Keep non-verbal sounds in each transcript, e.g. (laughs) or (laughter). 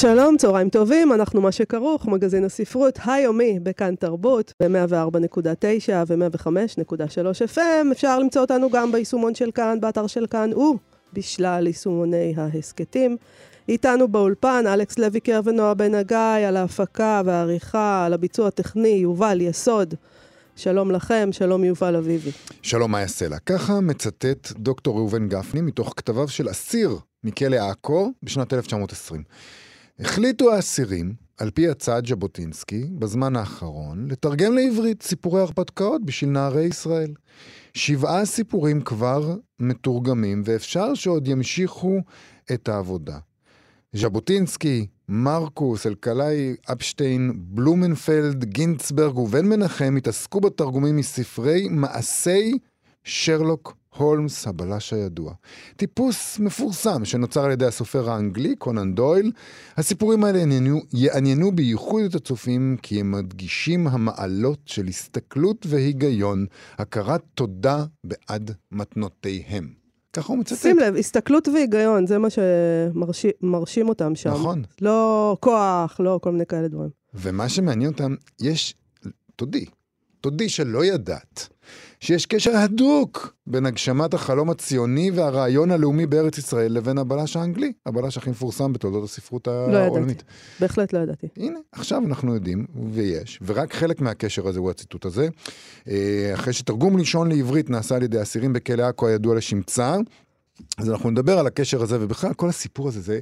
שלום, צהריים טובים, אנחנו מה שכרוך, מגזין הספרות היומי בכאן תרבות, ב-104.9 ו-105.3 FM. אפשר למצוא אותנו גם ביישומון של כאן, באתר של כאן, ובשלל יישומוני ההסכתים. איתנו באולפן, אלכס לויקר ונועה בן הגיא, על ההפקה והעריכה, על הביצוע הטכני, יובל יסוד. שלום לכם, שלום יובל אביבי. שלום מאיה סלע. ככה מצטט דוקטור ראובן גפני מתוך כתביו של אסיר מכלא עכו בשנת 1920. החליטו האסירים, על פי הצעת ז'בוטינסקי, בזמן האחרון, לתרגם לעברית סיפורי הרפתקאות בשביל נערי ישראל. שבעה סיפורים כבר מתורגמים, ואפשר שעוד ימשיכו את העבודה. ז'בוטינסקי, מרקוס, אלקלעי, אפשטיין, בלומנפלד, גינצברג ובן מנחם התעסקו בתרגומים מספרי מעשי שרלוק הולמס, הבלש הידוע. טיפוס מפורסם שנוצר על ידי הסופר האנגלי, קונן דויל. הסיפורים האלה יעניינו, יעניינו בייחוד את הצופים, כי הם מדגישים המעלות של הסתכלות והיגיון, הכרת תודה בעד מתנותיהם. ככה הוא מצטט. שים לב, הסתכלות והיגיון, זה מה שמרשים אותם שם. נכון. לא כוח, לא כל מיני כאלה דברים. ומה שמעניין אותם, יש, תודי, תודי שלא ידעת. שיש קשר הדוק בין הגשמת החלום הציוני והרעיון הלאומי בארץ ישראל לבין הבלש האנגלי, הבלש הכי מפורסם בתולדות הספרות לא העולמית. ידעתי, בהחלט לא ידעתי. הנה, עכשיו אנחנו יודעים, ויש, ורק חלק מהקשר הזה הוא הציטוט הזה. אה, אחרי שתרגום לישון לעברית נעשה על ידי אסירים בכלא עכו הידוע לשמצה, אז אנחנו נדבר על הקשר הזה, ובכלל כל הסיפור הזה, זה,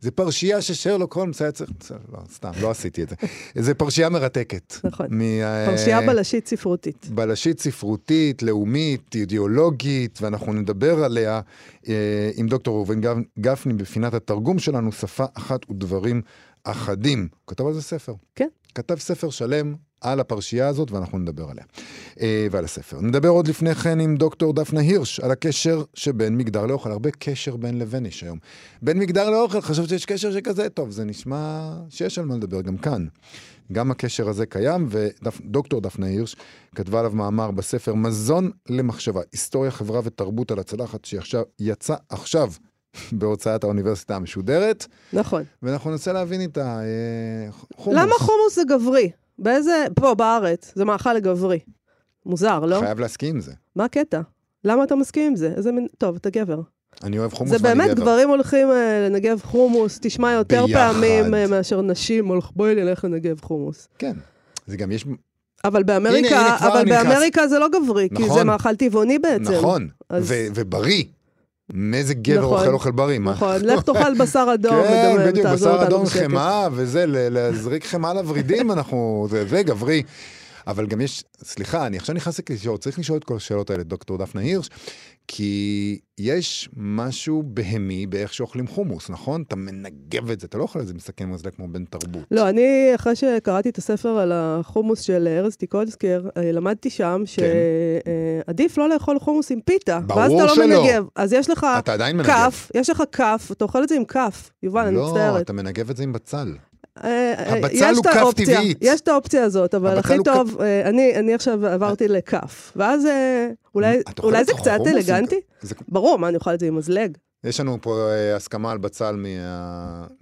זה פרשייה ששרלוק הולמס היה צריך, לא, סתם, לא עשיתי את זה. זה פרשייה מרתקת. נכון. מ, פרשייה בלשית ספרותית. בלשית ספרותית, לאומית, אידיאולוגית, ואנחנו נדבר עליה אה, עם דוקטור ראובן גפני בפינת התרגום שלנו, שפה אחת ודברים אחדים. הוא כתב על זה ספר. כן. כתב ספר שלם על הפרשייה הזאת, ואנחנו נדבר עליה. אה, ועל הספר. נדבר עוד לפני כן עם דוקטור דפנה הירש, על הקשר שבין מגדר לאוכל. הרבה קשר בין לבין יש היום. בין מגדר לאוכל, חשבתי שיש קשר שכזה, טוב, זה נשמע שיש על מה לדבר גם כאן. גם הקשר הזה קיים, ודוקטור דפנה הירש כתבה עליו מאמר בספר מזון למחשבה, היסטוריה, חברה ותרבות על הצלחת, שיצא עכשיו בהוצאת האוניברסיטה המשודרת. נכון. ואנחנו ננסה להבין את החומוס. למה חומוס זה גברי? באיזה... פה, בארץ. זה מאכל גברי. מוזר, לא? חייב להסכים עם זה. מה הקטע? למה אתה מסכים עם זה? איזה מין... טוב, אתה גבר. אני אוהב חומוס זה ואני גבר. באמת, גברים הולכים uh, לנגב חומוס, תשמע יותר ביחד. פעמים uh, מאשר נשים הולכות, בואי נלך לנגב חומוס. כן. זה גם יש... אבל באמריקה, הנה, כבר אבל נכנס- באמריקה זה לא גברי, כי נכון. זה מאכל טבעוני בעצם. נכון. אז- ו- ובריא. מאיזה גבר נכון. אוכל אוכל בריא, מה? נכון, לך תאכל בשר אדום, כן, מדמם, בדיוק, בשר אדום. חמאה וזה, להזריק חמאה לוורידים, (laughs) אנחנו, זה, זה גברי. אבל גם יש, סליחה, אני עכשיו נכנס לקישור, צריך לשאול את כל השאלות האלה, דוקטור דפנה הירש, כי יש משהו בהמי באיך שאוכלים חומוס, נכון? אתה מנגב את זה, אתה לא אוכל את זה מסכן מזלג כמו בן תרבות. לא, אני, אחרי שקראתי את הספר על החומוס של ארז טיקולסקר, אה, למדתי שם שעדיף לא לאכול חומוס עם פיתה. כן. ואז אתה לא שלא. מנגב. אז יש לך. כף, יש לך כף, אתה אוכל את זה עם כף. יובל, אני לא, מצטערת. אתה מנגב את זה עם בצל. אה, אה, הבצל יש הוא כף טבעית. יש את האופציה הזאת, אבל הכי טוב, אה, אני אני עכשיו עברתי לכף. ואז אולי אולי זה קצת אלגנטי? כ- זה- ברור, מה, אני אוכל את זה עם מזלג? יש לנו פה אה, הסכמה על בצל מה-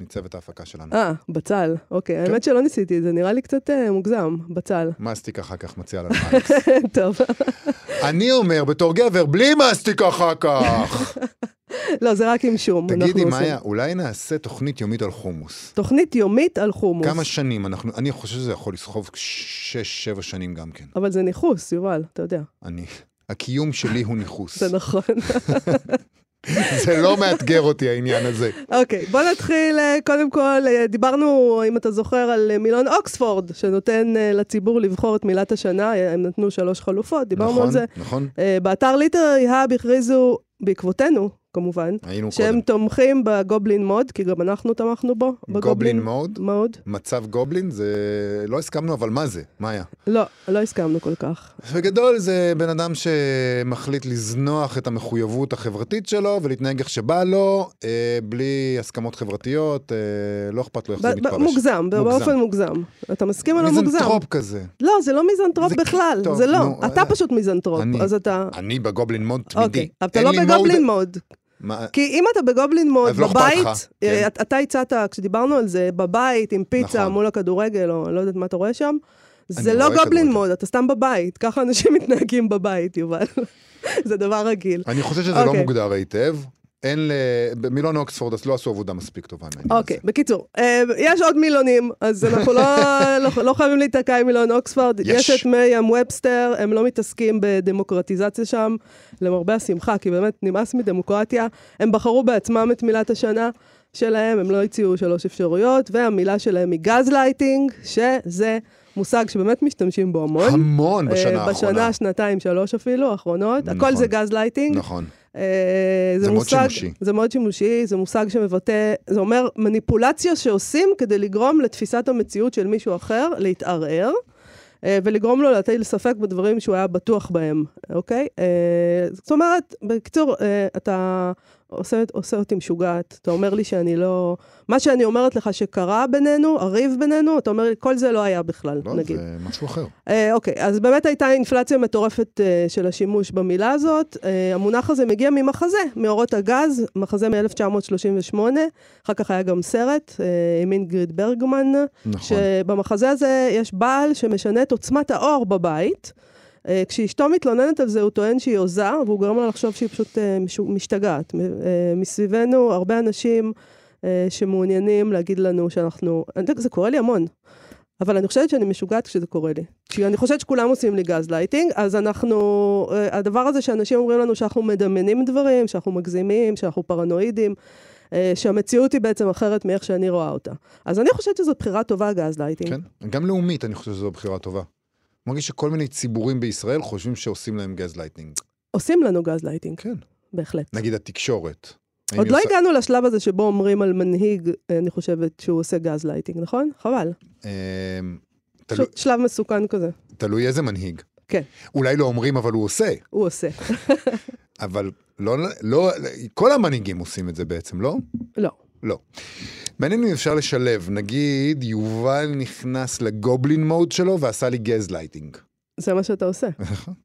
מצוות ההפקה שלנו. אה, בצל. אוקיי, כן. האמת שלא ניסיתי את זה, נראה לי קצת אה, מוגזם, בצל. (laughs) מסטיק אחר כך מציע לנו (laughs) אלכס. טוב. אני אומר, בתור גבר, בלי מסטיק אחר כך. (laughs) לא, זה רק עם שום. תגידי. מאיה, אולי נעשה תוכנית יומית על חומוס. תוכנית יומית על חומוס. כמה שנים אנחנו, אני חושב שזה יכול לסחוב שש, שבע שנים גם כן. אבל זה ניכוס, יובל, אתה יודע. אני, הקיום שלי הוא ניכוס. זה נכון. (laughs) זה לא מאתגר אותי העניין הזה. אוקיי, בוא נתחיל, אה, קודם כל, אה, דיברנו, אם אתה זוכר, על אה, מילון אוקספורד, שנותן לציבור לבחור את מילת השנה, הם נתנו שלוש חלופות, דיברנו נכון, על זה. נכון. אה, באתר ליטרי האב הכריזו, בעקבותינו, כמובן, היינו שהם קודם. תומכים ב goblin mode, כי גם אנחנו תמכנו בו. goblin mode? mode? מצב גובלין זה... לא הסכמנו, אבל מה זה? מה היה? לא, לא הסכמנו כל כך. בגדול זה בן אדם שמחליט לזנוח את המחויבות החברתית שלו ולהתנהג איך שבא לו, אה, בלי הסכמות חברתיות, אה, לא אכפת לו איך זה ב- ב- מתפרש. מוגזם, באופן מוגזם. אתה מסכים או לא מוגזם? מיזנטרופ כזה. לא, זה לא מיזנטרופ זה בכלל, טוב, זה לא. נו, אתה אה, פשוט מיזנטרופ, אני- אז אתה... אני בגובלין מוד תמידי. אוקיי, אתה לא לי בגובלין מוד. מה- כי אם אתה בגובלין מוד לא בבית, לך, אה, כן. אתה- אתה הצעת, כשדיברנו על זה, בבית עם פיצה נכון. מול הכדורגל, או לא יודעת מה אתה רואה שם, זה לא רואה גובלין. מוד, אתה סתם בבית. ככה אנשים (laughs) מתנהגים בבית, יובל. (laughs) זה דבר רגיל. אני חושב שזה לא אוקיי. מוגדר היטב. אין ל... במילון אוקספורד אז לא עשו עבודה מספיק טובה. אוקיי, הזה. בקיצור, אה, יש עוד מילונים, אז אנחנו לא, (laughs) לא, לא חייבים להיתקע עם מילון אוקספורד. יש. יש את מרים ובסטר, הם לא מתעסקים בדמוקרטיזציה שם, למרבה השמחה, כי באמת נמאס מדמוקרטיה. הם בחרו בעצמם את מילת השנה שלהם, הם לא הציעו שלוש אפשרויות, והמילה שלהם היא גז לייטינג, שזה מושג שבאמת משתמשים בו המון. המון אה, בשנה האחרונה. בשנה, שנתיים, שלוש אפילו, האחרונות. נכון. הכל זה גז לייטינג. נכון. אה, זה מאוד מושג, שימושי. זה מאוד שימושי, זה מושג שמבטא, זה אומר מניפולציה שעושים כדי לגרום לתפיסת המציאות של מישהו אחר להתערער, אה, ולגרום לו להטיל ספק בדברים שהוא היה בטוח בהם, אוקיי? אה, זאת אומרת, בקיצור, אתה עושה, עושה אותי משוגעת, אתה אומר לי שאני לא... מה שאני אומרת לך שקרה בינינו, הריב בינינו, אתה אומר לי, כל זה לא היה בכלל, לא, נגיד. זה משהו אחר. אה, אוקיי, אז באמת הייתה אינפלציה מטורפת אה, של השימוש במילה הזאת. אה, המונח הזה מגיע ממחזה, מאורות הגז, מחזה מ-1938. אחר כך היה גם סרט אה, עם אינגריד ברגמן, נכון. שבמחזה הזה יש בעל שמשנה את עוצמת האור בבית. אה, כשאשתו מתלוננת על זה, הוא טוען שהיא הוזה, והוא גורם לה לחשוב שהיא פשוט אה, משתגעת. אה, מסביבנו הרבה אנשים שמעוניינים להגיד לנו שאנחנו... זה קורה לי המון. אבל אני חושבת שאני משוגעת כשזה קורה לי. כי אני חושבת שכולם עושים לי גז לייטינג, אז אנחנו, הדבר הזה שאנשים אומרים לנו שאנחנו מדמיינים דברים, שאנחנו מגזימים, שאנחנו פרנואידים, שהמציאות היא בעצם אחרת מאיך שאני רואה אותה. אז אני חושבת שזו בחירה טובה, גז לייטינג. כן. גם לאומית אני חושב שזו בחירה טובה. מרגיש שכל מיני ציבורים בישראל חושבים שעושים להם גז לייטנינג. עושים לנו גז לייטינג, כן. בהחלט. נגיד התקשורת. עוד לא עושה- הגענו לשלב הזה שבו אומרים על מנהיג, אני חושבת שהוא עושה גז לייטינג, נכון? חבל. אמ, תלו- שלב מסוכן כזה. תלוי איזה מנהיג. כן, אולי לא אומרים אבל הוא עושה. הוא עושה. (laughs) אבל לא, לא, כל המנהיגים עושים את זה בעצם, לא? לא. לא. מעניין אם אפשר לשלב, נגיד יובל נכנס ל goblin mode שלו ועשה לי גז לייטינג. זה מה שאתה עושה,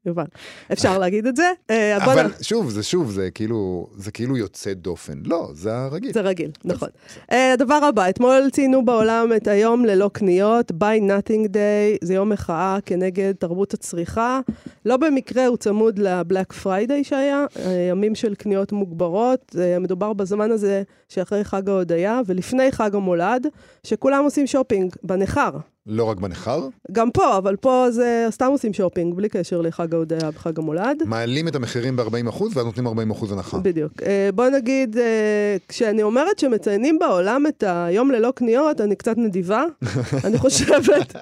יובל. אפשר להגיד את זה? אה, אבל שוב, זה שוב, זה כאילו, זה כאילו יוצא דופן. לא, זה הרגיל. זה רגיל, נכון. אה, הדבר הבא, אתמול ציינו בעולם את היום ללא קניות, Buy Nothing Day, זה יום מחאה כנגד תרבות הצריכה. לא במקרה הוא צמוד ל-Black Friday שהיה, אה, ימים של קניות מוגברות. מדובר בזמן הזה שאחרי חג ההודיה ולפני חג המולד, שכולם עושים שופינג בניכר. לא רק בניכר, גם פה, אבל פה זה סתם עושים שופינג, בלי קשר לחג ההודיה וחג המולד. מעלים את המחירים ב-40% ואז נותנים 40% הנחה. בדיוק. אה, בוא נגיד, אה, כשאני אומרת שמציינים בעולם את היום ללא קניות, אני קצת נדיבה. (laughs) אני חושבת,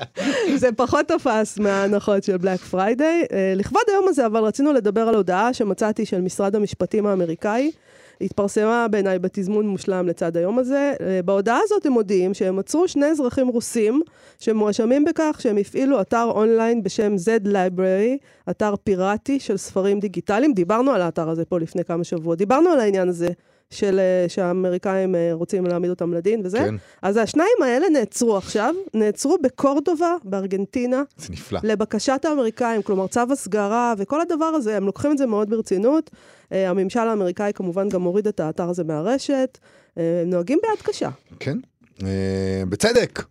זה פחות תפס מההנחות של Black Friday. אה, לכבוד היום הזה, אבל רצינו לדבר על הודעה שמצאתי של משרד המשפטים האמריקאי. התפרסמה בעיניי בתזמון מושלם לצד היום הזה. אה, בהודעה הזאת הם מודיעים שהם עצרו שני אזרחים רוסים שמואשמים בכך שהם הפעילו אתר אונליין בשם Z Library, אתר פיראטי של ספרים דיגיטליים. דיברנו על האתר הזה פה לפני כמה שבועות. דיברנו על העניין הזה של אה, שהאמריקאים אה, רוצים להעמיד אותם לדין וזה. כן, אז השניים האלה נעצרו עכשיו, נעצרו בקורדובה, בארגנטינה, זה נפלא. לבקשת האמריקאים, כלומר צו הסגרה וכל הדבר הזה, הם לוקחים את זה מאוד ברצינות. אה, הממשל האמריקאי כמובן גם הוריד את האתר הזה מהרשת. אה, הם נוהגים ביד קשה. כן. אה, בצדק.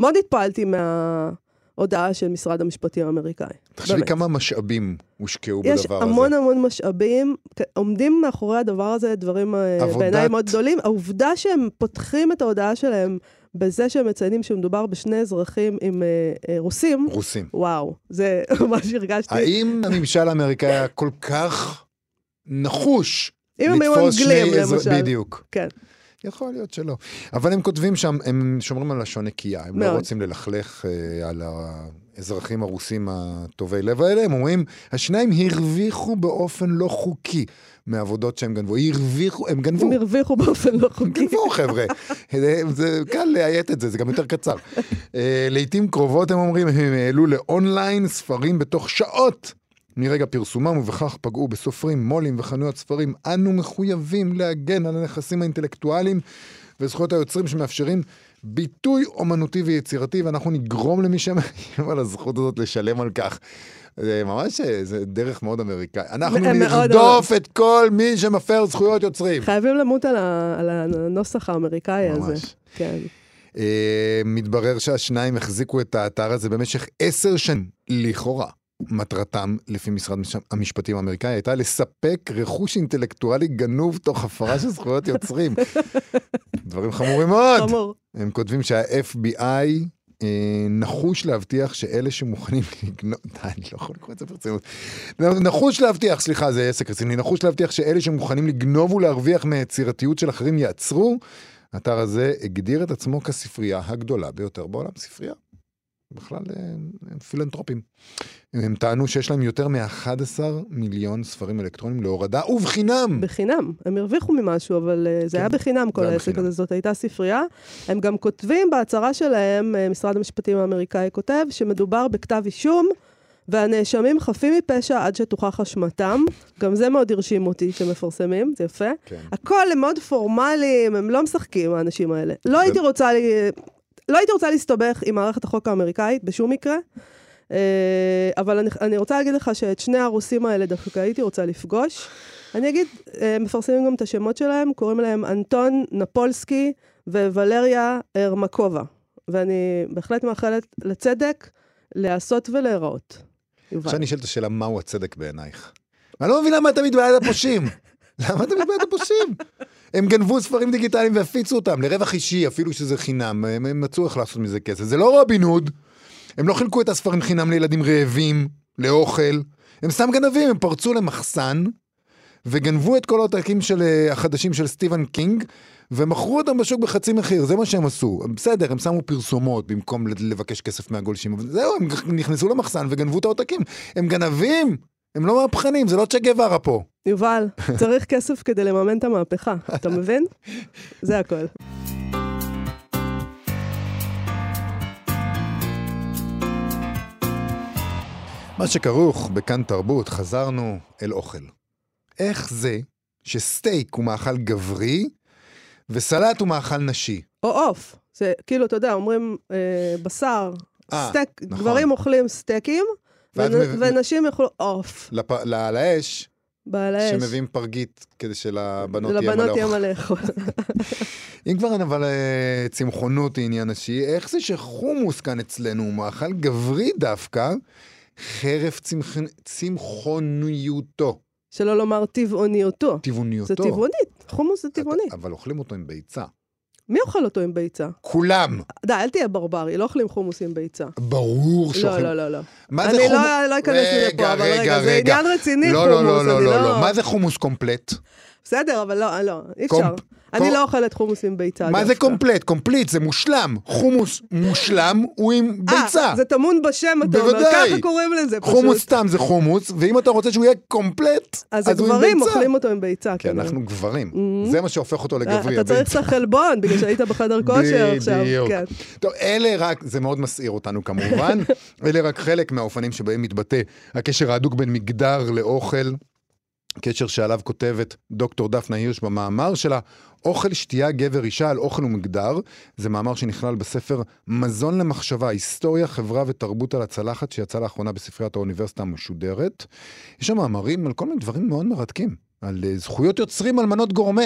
מאוד התפעלתי מההודעה של משרד המשפטים האמריקאי. תחשבי. כמה משאבים הושקעו יש בדבר הזה. המון המון משאבים, עומדים מאחורי הדבר הזה דברים עבודת- בעיניי מאוד גדולים. העובדה שהם פותחים את ההודעה שלהם בזה שהם מציינים שמדובר בשני אזרחים עם אה, אה, רוסים, רוסים. וואו, זה (laughs) ממש הרגשתי. האם הממשל האמריקאי היה כל כך נחוש אם הם היו לתפוס אנגלים, שני אזר- למשל. בדיוק. כן. יכול להיות שלא. אבל הם כותבים שם, הם שומרים על לשון נקייה, הם לא מאוד. רוצים ללכלך אה, על האזרחים הרוסים הטובי לב האלה, הם אומרים, השניים הרוויחו באופן לא חוקי מעבודות שהם גנבו. הרוויחו, הם גנבו. הם הרוויחו באופן לא חוקי. גנבו חבר'ה, זה- זה קל לאיית את זה, זה גם יותר קצר. אה, לעיתים קרובות הם אומרים, הם העלו לאונליין ספרים בתוך שעות מרגע פרסומם, ובכך פגעו בסופרים, מו"לים וחנויות ספרים. אנו מחויבים להגן על הנכסים האינטלקטואליים וזכויות היוצרים שמאפשרים ביטוי אומנותי ויצירתי, ואנחנו נגרום למי שמאיים על הזכות הזאת לשלם על כך. זה ממש, אה, זה דרך מאוד אמריקאי. אנחנו נרדוף את כל מי שמפר זכויות יוצרים. חייבים למות על ה- על הנוסח האמריקאי הזה. ממש. כן. אה, מתברר שהשניים החזיקו את האתר הזה במשך עשר שנים, לכאורה. מטרתם, לפי משרד מש- המשפטים האמריקאי, הייתה לספק רכוש אינטלקטואלי גנוב תוך הפרה של זכויות יוצרים. (laughs) דברים חמורים מאוד. חמור. הם כותבים שה-FBI אה, נחוש להבטיח שאלה שמוכנים לגנוב, (laughs) די, אני לא יכול לקרוא את זה ברצינות. נחוש להבטיח, סליחה, זה עסק רציני, נחוש להבטיח שאלה שמוכנים לגנוב ולהרוויח מהיצירתיות של אחרים יעצרו. האתר הזה הגדיר את עצמו כספרייה הגדולה ביותר בעולם, ספרייה. בכלל אה, הם פילנטרופים. הם טענו שיש להם יותר מ-11 מיליון ספרים אלקטרוניים להורדה ובחינם. בחינם. הם הרוויחו ממשהו, אבל אה, זה כן, היה בחינם כל העסק. הזה, זאת הייתה ספרייה. הם גם כותבים בהצהרה שלהם, אה, משרד המשפטים האמריקאי כותב, שמדובר בכתב אישום, והנאשמים חפים מפשע עד שתוכח אשמתם. גם זה מאוד הרשים אותי שמפרסמים, זה יפה. כן. הכל הם מאוד פורמליים, הם לא משחקים, האנשים האלה. לא הייתי רוצה, לי- לא הייתי רוצה להסתבך עם מערכת החוק האמריקאית בשום מקרה, אה, אבל אני, אני רוצה להגיד לך שאת שני הרוסים האלה דווקא הייתי רוצה לפגוש. אני אגיד, אה, מפרסמים גם את השמות שלהם, קוראים להם אנטון נפולסקי וולריה ארמקובה. ואני בהחלט מאחלת לצדק להיעשות ולהיראות. עכשיו אני אשאל את השאלה, מהו הצדק בעינייך? אני לא מבין למה אתה תמיד בעד הפושעים. למה אתה תמיד בעד הפושעים? הם גנבו ספרים דיגיטליים והפיצו אותם לרווח אישי, אפילו שזה חינם. הם, הם מצאו איך לעשות מזה כסף. זה לא רובין הוד. הם לא חילקו את הספרים חינם לילדים רעבים, לאוכל. הם סתם גנבים, הם פרצו למחסן, וגנבו את כל העותקים של, אה, החדשים של סטיבן קינג, ומכרו אותם בשוק בחצי מחיר, זה מה שהם עשו. בסדר, הם שמו פרסומות במקום לבקש כסף מהגולשים, אבל זהו, הם נכנסו למחסן וגנבו את העותקים. הם גנבים, הם לא מהפכנים, זה לא צ'ה גווארה פה. יובל, צריך כסף כדי לממן את המהפכה, אתה מבין? זה הכל. מה שכרוך בכאן תרבות, חזרנו אל אוכל. איך זה שסטייק הוא מאכל גברי וסלט הוא מאכל נשי? או עוף. זה כאילו, אתה יודע, אומרים אה, בשר, אה, סטייק, נכון. גברים אוכלים סטייקים, ונ- מב- ונשים יאכלו עוף. לפ... ל- על האש, בעל האש. שמביאים פרגית כדי שלבנות יהיה לבנות מלא יהיה אוכל. מה לאכול. (laughs) אם כבר אבל אה, צמחונות היא עניין נשי, איך זה שחומוס כאן אצלנו הוא מאכל גברי דווקא, חרף צמח... צמחוניותו, שלא לומר טבעוניותו. טבעוניותו. זה טבעונית, חומוס זה טבעוני. אבל אוכלים אותו עם ביצה. מי אוכל אותו עם ביצה? כולם. די, אל תהיה ברברי, לא אוכלים חומוס עם ביצה. ברור לא, שאוכלים... לא, לא, לא. מה זה אני חומוס? לא- לא אכנס לזה פה, אבל רגע, זה. עניין רציני, לא, חומוס, לא, לא, לא, אני לא, לא- לא. מה זה חומוס קומפלט? בסדר, אבל לא, לא, אי אפשר. אני לא אוכלת חומוס עם ביצה. מה זה. קומפלט? קומפליט, זה מושלם. חומוס מושלם הוא עם ביצה. אה, זה טמון בשם, אתה אומר. ככה קוראים לזה פשוט. חומוס סתם זה חומוס, ואם אתה רוצה שהוא יהיה קומפלט, אז הוא עם ביצה. אוכלים אותו עם ביצה. כי כנראה. אנחנו גברים. Mhm. זה מה שהופך אותו לגברי. אתה צריך החלבון, בגלל שהיית בחדר כושר עכשיו. (laughs) בדיוק. כן. טוב, אלה רק, זה מאוד מסעיר אותנו כמובן, (laughs) אלה רק חלק מהאופנים שבהם מתבטא הקשר ההדוק בין מגדר לאוכל, קשר שעליו כותבת דוקטור דפנה הירש במאמר שלה, אוכל, שתייה, גבר, אישה על אוכל ומגדר. זה מאמר שנכלל בספר מזון למחשבה, היסטוריה, חברה ותרבות על הצלחת, שיצא לאחרונה בספריית האוניברסיטה המשודרת. יש שם מאמרים על כל מיני דברים מאוד מרתקים, על אה, זכויות יוצרים על מנות גורמה.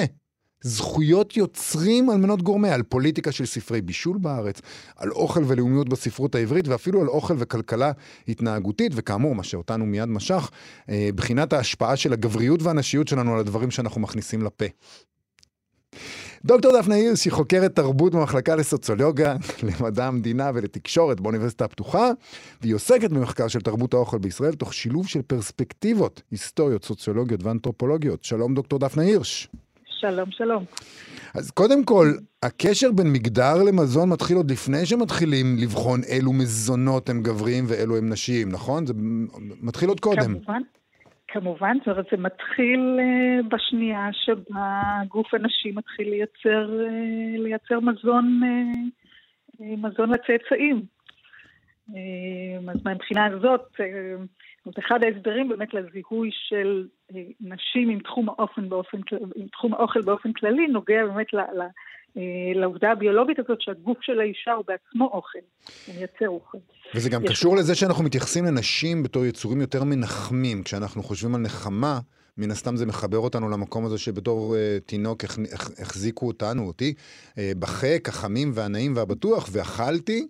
זכויות יוצרים על מנות גורמה, על פוליטיקה של ספרי בישול בארץ, על אוכל ולאומיות בספרות העברית, ואפילו על אוכל וכלכלה התנהגותית, וכאמור, מה שאותנו מיד משך, אה, בחינת ההשפעה של הגבריות והנשיות שלנו על הדברים שאנחנו מכניסים לפה. דוקטור דפנה הירש היא חוקרת תרבות במחלקה לסוציולוגיה, (laughs) למדע המדינה ולתקשורת באוניברסיטה הפתוחה, והיא עוסקת במחקר של תרבות האוכל בישראל תוך שילוב של פרספקטיבות היסטוריות, סוציולוגיות ואנתרופולוגיות. שלום דוקטור דפנה הירש. שלום, שלום. אז קודם כל, הקשר בין מגדר למזון מתחיל עוד לפני שמתחילים לבחון אילו מזונות הם גבריים ואילו הם נשיים, נכון? זה מתחיל עוד קודם. כמובן, כמובן, זאת אומרת, זה מתחיל uh, בשנייה שבה גוף הנשי מתחיל לייצר, uh, לייצר מזון, uh, מזון לצאצאים. אז מהבחינה הזאת, זאת אחד ההסברים באמת לזיהוי של נשים עם תחום האופן באופן, עם תחום האוכל באופן כללי, נוגע באמת ל, ל, לעובדה הביולוגית הזאת שהגוף של האישה הוא בעצמו אוכל, הוא מייצר אוכל. וזה גם קשור לזה שאנחנו מתייחסים לנשים בתור יצורים יותר מנחמים. כשאנחנו חושבים על נחמה, מן הסתם זה מחבר אותנו למקום הזה שבתור uh, תינוק הח, הח, החזיקו אותנו, אותי, uh, בחק, החמים והנעים והבטוח, ואכלתי,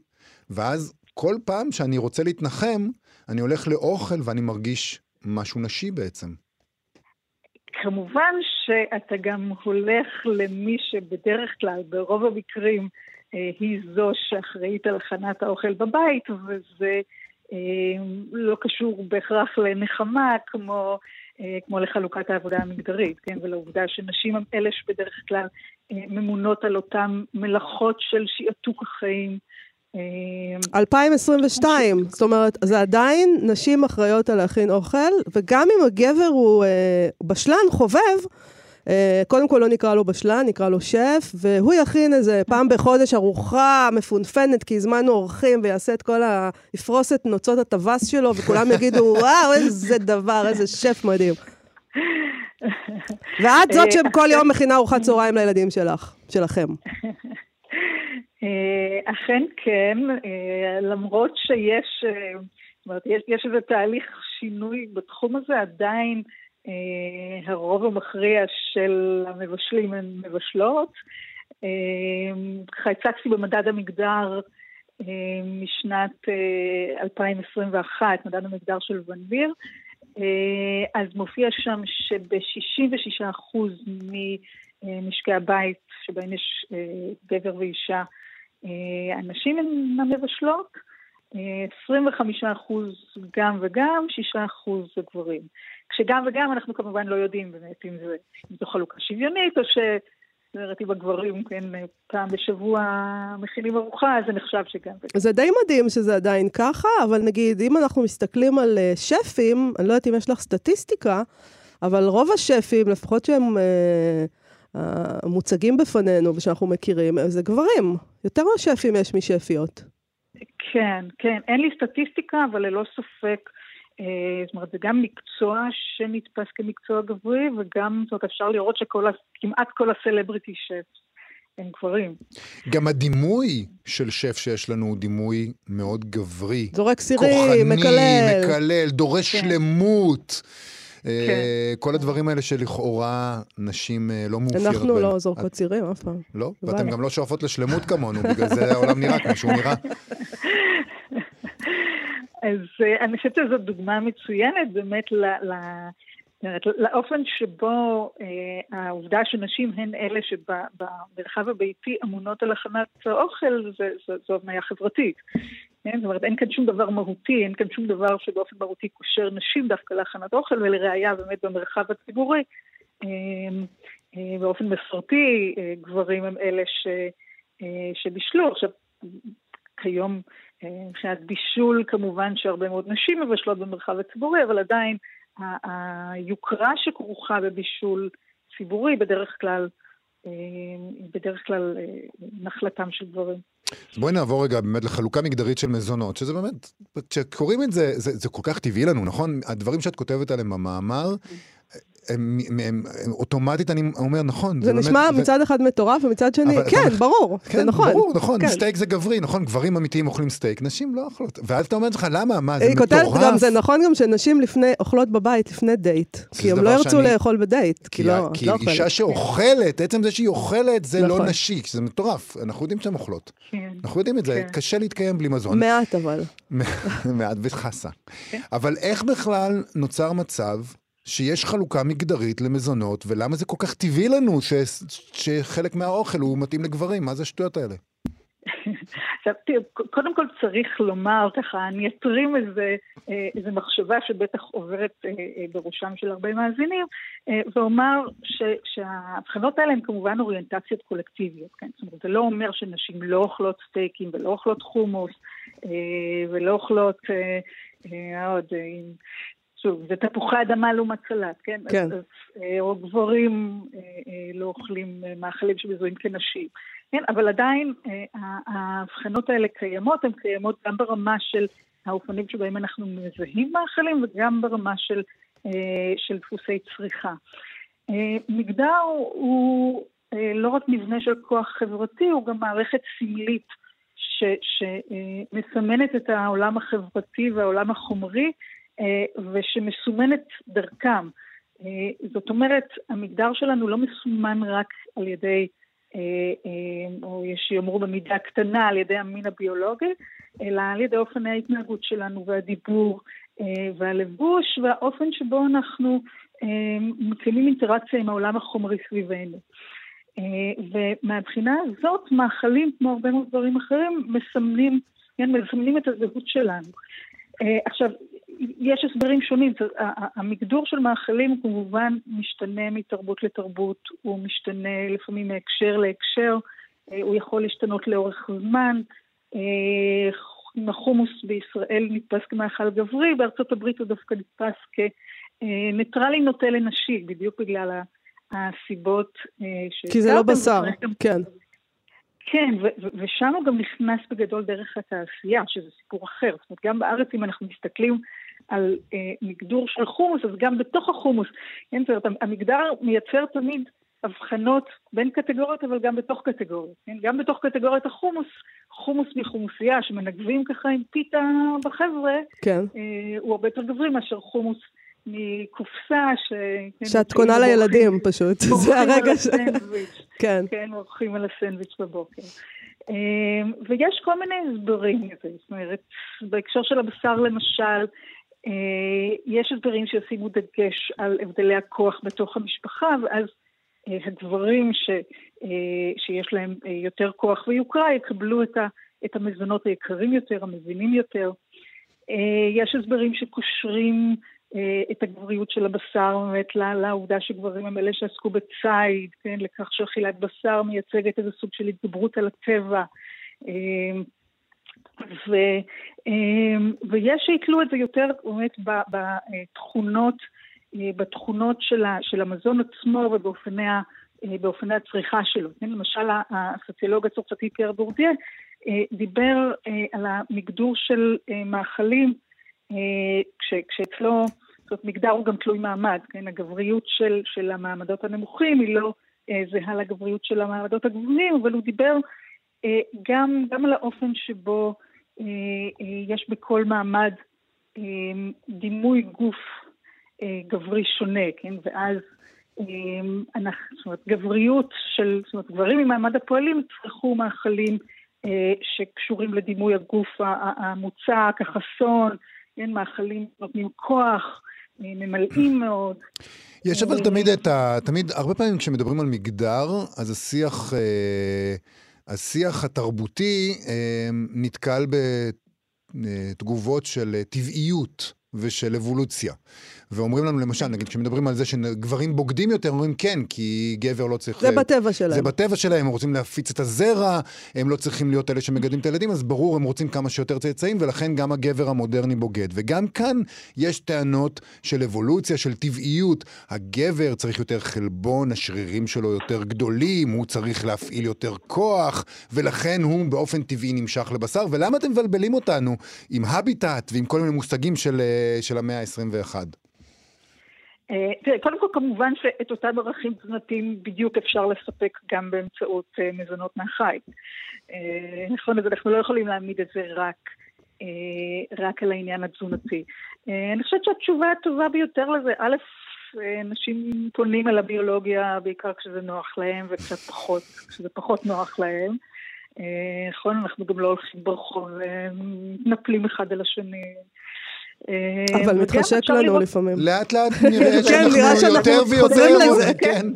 ואז כל פעם שאני רוצה להתנחם, אני הולך לאוכל ואני מרגיש משהו נשי בעצם. כמובן שאתה גם הולך למי שבדרך כלל, ברוב המקרים, אה, היא זו שאחראית על הכנת האוכל בבית, וזה אה, לא קשור בהכרח לנחמה כמו, אה, כמו לחלוקת העבודה המגדרית, כן? ולעובדה שנשים הן אלה שבדרך כלל ממונות על אותן מלאכות של שעתוק החיים. 2022, זאת אומרת, זה עדיין נשים אחראיות על להכין אוכל, וגם אם הגבר הוא בשלן, חובב, אה, קודם כל לא נקרא לו בשלן, נקרא לו שף, והוא יכין איזה פעם בחודש ארוחה מפונפנת, כי הזמנו אורחים, ויעשה את כל ה... יפרוס את נוצות הטווס שלו, וכולם יגידו, (laughs) וואו, איזה דבר, איזה שף מדהים. (laughs) ואת זאת שכל יום (laughs) מכינה ארוחת צהריים לילדים שלך, שלכם. אה, אכן כן, אה, למרות שיש, זאת אומרת, יש איזה תהליך שינוי בתחום הזה, עדיין אה, הרוב המכריע של המבשלים הן מבשלות. הצגתי במדד המגדר אה, משנת 2021, אה, מדד המגדר של ונביר, אז מופיע שם שב-66% ממשקי הבית שבהם יש גבר ואישה, הנשים הן המבשלות, 25% גם וגם, 6% זה גברים. כשגם וגם אנחנו כמובן לא יודעים באמת אם, זה, אם זו חלוקה שוויונית, או ש... זאת אם הגברים, כן, פעם בשבוע מכינים ארוחה, אז זה נחשב שגם וגם. זה די מדהים שזה עדיין ככה, אבל נגיד, אם אנחנו מסתכלים על uh, שפים, אני לא יודעת אם יש לך סטטיסטיקה, אבל רוב השפים, לפחות שהם uh, uh, מוצגים בפנינו ושאנחנו מכירים, זה גברים. יותר מהשפים יש משפיות. כן, כן. אין לי סטטיסטיקה, אבל ללא ספק אה, זאת אומרת, זה גם מקצוע שנתפס כמקצוע גברי, וגם, זאת אומרת, אפשר לראות שכמעט כל הסלבריטי שף הם גברים. גם הדימוי של שף שיש לנו הוא דימוי מאוד גברי. זורק סירים, מקלל. כוחני, מקלל, דורש כן. שלמות. אה, כן. כל הדברים האלה שלכאורה נשים אה, לא מאופיינות אנחנו לא זורקות צירים אף פעם. לא? ואתן גם לא שואפות לשלמות כמונו, בגלל זה העולם נראה כמו שהוא נראה. (laughs) אז uh, אני חושבת שזו דוגמה מצוינת באמת ל... ל לאופן שבו אה, העובדה שנשים הן אלה שבמרחב הביתי אמונות על הכנת האוכל, זו הבניה חברתית. כן? זאת אומרת, אין כאן שום דבר מהותי, אין כאן שום דבר שבאופן מהותי קושר נשים דווקא להכנת אוכל, ולראיה באמת במרחב הציבורי, אה, אה, באופן מסורתי, אה, גברים הם אלה ש, אה, שבישלו. עכשיו, כיום מבחינת בישול, כמובן שהרבה מאוד נשים מבשלות במרחב הציבורי, אבל עדיין היוקרה שכרוכה בבישול ציבורי בדרך כלל, בדרך כלל נחלתם של גברים. אז בואי נעבור רגע באמת לחלוקה מגדרית של מזונות, שזה באמת, כשקוראים את זה, זה, זה כל כך טבעי לנו, נכון? הדברים שאת כותבת עליהם במאמר, הם, הם, הם, הם, אוטומטית אני אומר, נכון. זה, זה נשמע באמת, מצד זה... אחד מטורף, ומצד שני, אבל, כן, אבל, ברור, כן, זה נכון. ברור, נכון, כן. סטייק זה גברי, נכון, גברים אמיתיים אוכלים סטייק, נשים לא אוכלות. ואז אתה אומר לך, למה, מה, זה מטורף? היא כותבת גם, זה נכון גם שנשים לפני, אוכלות בבית לפני דייט, כי הם לא ירצו שאני... לאכול בדייט, כי, לא, כי לא אישה שאוכלת, עצם זה שהיא אוכלת, זה לא נכון. לא נשי, זה מטורף, אנחנו יודעים שהן אוכלות. כן. אנחנו יודעים את זה, כן. קשה להתקיים בלי מזון. מעט אבל. (laughs) מעט וחסה. כן. אבל איך בכלל נוצר מצב שיש חלוקה מגדרית למזונות, ולמה זה כל כך טבעי לנו ש... שחלק מהאוכל הוא מתאים לגברים? מה זה השטויות האלה? עכשיו, תראו, קודם כל צריך לומר ככה, אני אתרים איזה, אה, איזה מחשבה שבטח עוברת אה, אה, בראשם של הרבה מאזינים, ואומר ש, שההבחנות האלה הן כמובן אוריינטציות קולקטיביות, כן? זאת אומרת, זה לא אומר שנשים לא אוכלות סטייקים ולא אוכלות חומוס ולא אוכלות עוד... שוב, זה תפוחי אדמה לעומת סלט, כן? כן. אז, אז, או גברים לא אוכלים מאכלים שמזוהים כנשים. כן, אבל עדיין אה, ההבחנות האלה קיימות, הן קיימות גם ברמה של האופנים שבהם אנחנו מזהים מאכלים וגם ברמה של, אה, של דפוסי צריכה. אה, מגדר הוא לא רק מבנה של כוח חברתי, הוא גם מערכת סמלית שמסמנת את העולם החברתי והעולם החומרי ושמסומנת דרכם. זאת אומרת, המגדר שלנו לא מסומן רק על ידי אה, אה, או יש שיאמרו במידה קטנה על ידי המין הביולוגי, אלא על ידי אופן ההתנהגות שלנו והדיבור אה, והלבוש והאופן שבו אנחנו מקיימים אינטראקציה עם העולם החומרי סביבנו. ומהבחינה הזאת, מאכלים, כמו הרבה מאוד דברים אחרים, מסמנים, כן, מסמנים את הזהות שלנו. עכשיו, יש הסברים שונים. המגדור של מאכלים הוא כמובן משתנה מתרבות לתרבות, הוא משתנה לפעמים מהקשר להקשר, אה, הוא יכול להשתנות לאורך זמן. אה, החומוס בישראל נתפס כמאכל גברי, בארצות הברית הוא דווקא נתפס כניטרלי נוטה לנשי, בדיוק בגלל הסיבות ש... כי זה לא בשר, כן. כן, ושם הוא גם נכנס בגדול דרך התעשייה, שזה סיפור אחר. זאת אומרת, גם בארץ, אם אנחנו מסתכלים על אה, מגדור של חומוס, אז גם בתוך החומוס, כן, זאת אומרת, המגדר מייצר תמיד הבחנות בין קטגוריות, אבל גם בתוך קטגוריות. כן? גם בתוך קטגוריית החומוס, חומוס מחומוסייה שמנגבים ככה עם פיתה בחבר'ה, כן. אה, הוא הרבה יותר גברי מאשר חומוס מקופסה ש... כן, שאת קונה לילדים פשוט, (laughs) זה הרגע ש... כן. כן, מורחים על הסנדוויץ' בבוקר. אה, ויש כל מיני הסברים לזה, זאת אומרת, בהקשר של הבשר למשל, יש הסברים שישימו דגש על הבדלי הכוח בתוך המשפחה, ואז אה, הגברים ש, אה, שיש להם יותר כוח ויוקרה יקבלו את, ה, את המזונות היקרים יותר, המבינים יותר. יש הסברים שקושרים את הגבריות של הבשר באמת לעובדה שגברים הם אלה שעסקו בציד, כן, לכך שאכילת בשר מייצגת איזה סוג של התגברות על הטבע. ו, אמ, ויש שיתלו את זה יותר באמת בתכונות, אה, בתכונות של, ה, של המזון עצמו ובאופני ה, אה, הצריכה שלו. כן, למשל הסוציולוג הצרפתי פייר בורדיה אה, דיבר על המגדור של מאכלים, כש, כשאצלו, זאת אומרת, מגדר הוא גם תלוי מעמד, כן, הגבריות של, של המעמדות הנמוכים היא לא זהה לגבריות של המעמדות הגבוהים, אבל הוא דיבר גם, גם על האופן שבו יש בכל מעמד אה, דימוי גוף גברי שונה, כן? ואז אנחנו, זאת אומרת, גבריות של, זאת אומרת, גברים ממעמד הפועלים יצרכו מאכלים שקשורים לדימוי הגוף המוצק, החסון, כן, מאכלים נותנים כוח, ממלאים (clears throat) מאוד. יש אבל תמיד את ה... תמיד, הרבה פעמים כשמדברים על מגדר, אז השיח... אה... השיח התרבותי אה, נתקל בתגובות של טבעיות ושל אבולוציה. ואומרים לנו למשל, נגיד כשמדברים על זה שגברים בוגדים יותר, אומרים כן, כי גבר לא צריך... זה בטבע שלהם. זה בטבע שלהם, הם רוצים להפיץ את הזרע, הם לא צריכים להיות אלה שמגדלים את הילדים, אז ברור, הם רוצים כמה שיותר צאצאים, ולכן גם הגבר המודרני בוגד. וגם כאן יש טענות של אבולוציה, של טבעיות. הגבר צריך יותר חלבון, השרירים שלו יותר גדולים, הוא צריך להפעיל יותר כוח, ולכן הוא באופן טבעי נמשך לבשר. ולמה אתם מבלבלים אותנו עם הביטט ועם כל מיני מושגים של, אה, של המאה ה-21? אה, תראה, קודם כל כמובן שאת אותם ערכים תזונתיים בדיוק אפשר לספק גם באמצעות אה, מזונות מהחי. אה, נכון, אז אנחנו לא יכולים להעמיד את זה רק, רק על העניין התזונתי. אני חושבת שהתשובה הטובה ביותר לזה, א', אנשים פונים על הביולוגיה בעיקר כשזה נוח להם וקצת פחות, כשזה פחות נוח להם. נכון, אנחנו גם לא הולכים ברחוב ומתנפלים אחד על השני. אבל וגם מתחשק לנו לפעמים. לאט לאט (laughs) נראה כן, שאנחנו יותר ויותר... לזה. (laughs) כן.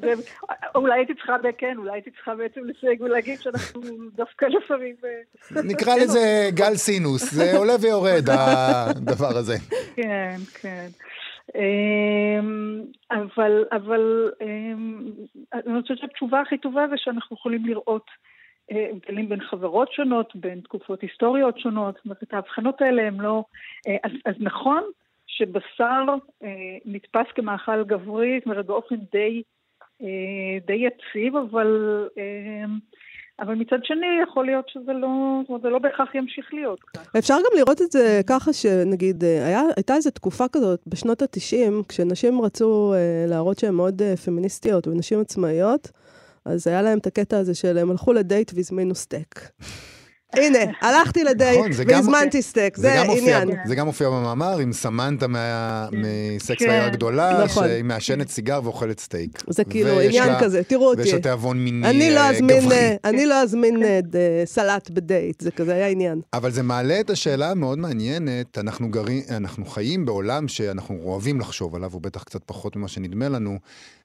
זה- אולי הייתי צריכה, כן, אולי הייתי צריכה בעצם לסייג ולהגיד שאנחנו דווקא לפעמים... אה, נקרא לזה גל סינוס, זה עולה ויורד הדבר הזה. כן, כן. אמ, אבל, אבל אמ, אני חושבת שהתשובה הכי טובה זה שאנחנו יכולים לראות אה, הבדלים בין חברות שונות, בין תקופות היסטוריות שונות, זאת אומרת, ההבחנות האלה הם לא... אה, אז, אז נכון שבשר אה, נתפס כמאכל גברי, זאת אומרת, באופן די, אה, די יציב, אבל... אבל מצד שני, יכול להיות שזה לא, זאת אומרת, זה לא בהכרח ימשיך להיות כך. אפשר גם לראות את זה ככה שנגיד, היה, הייתה איזו תקופה כזאת בשנות ה-90, כשנשים רצו להראות שהן מאוד פמיניסטיות ונשים עצמאיות, אז היה להם את הקטע הזה של הם הלכו לדייט והזמינו סטייק. הנה, הלכתי לדייט נכון, והזמנתי סטייק, זה עניין. זה גם מופיע במאמר עם סמנטה מסקס כן. והעיר הגדולה, נכון. שהיא מעשנת סיגר ואוכלת סטייק. זה כאילו עניין כזה, תראו אותי. ויש לה תיאבון מיני לא אה, גברי. אה, אני לא אזמין אה, סלט בדייט, זה כזה היה עניין. אבל זה מעלה את השאלה המאוד מעניינת, אנחנו, חיים בעולם שאנחנו אוהבים לחשוב עליו, הוא בטח קצת פחות ממה שנדמה לנו,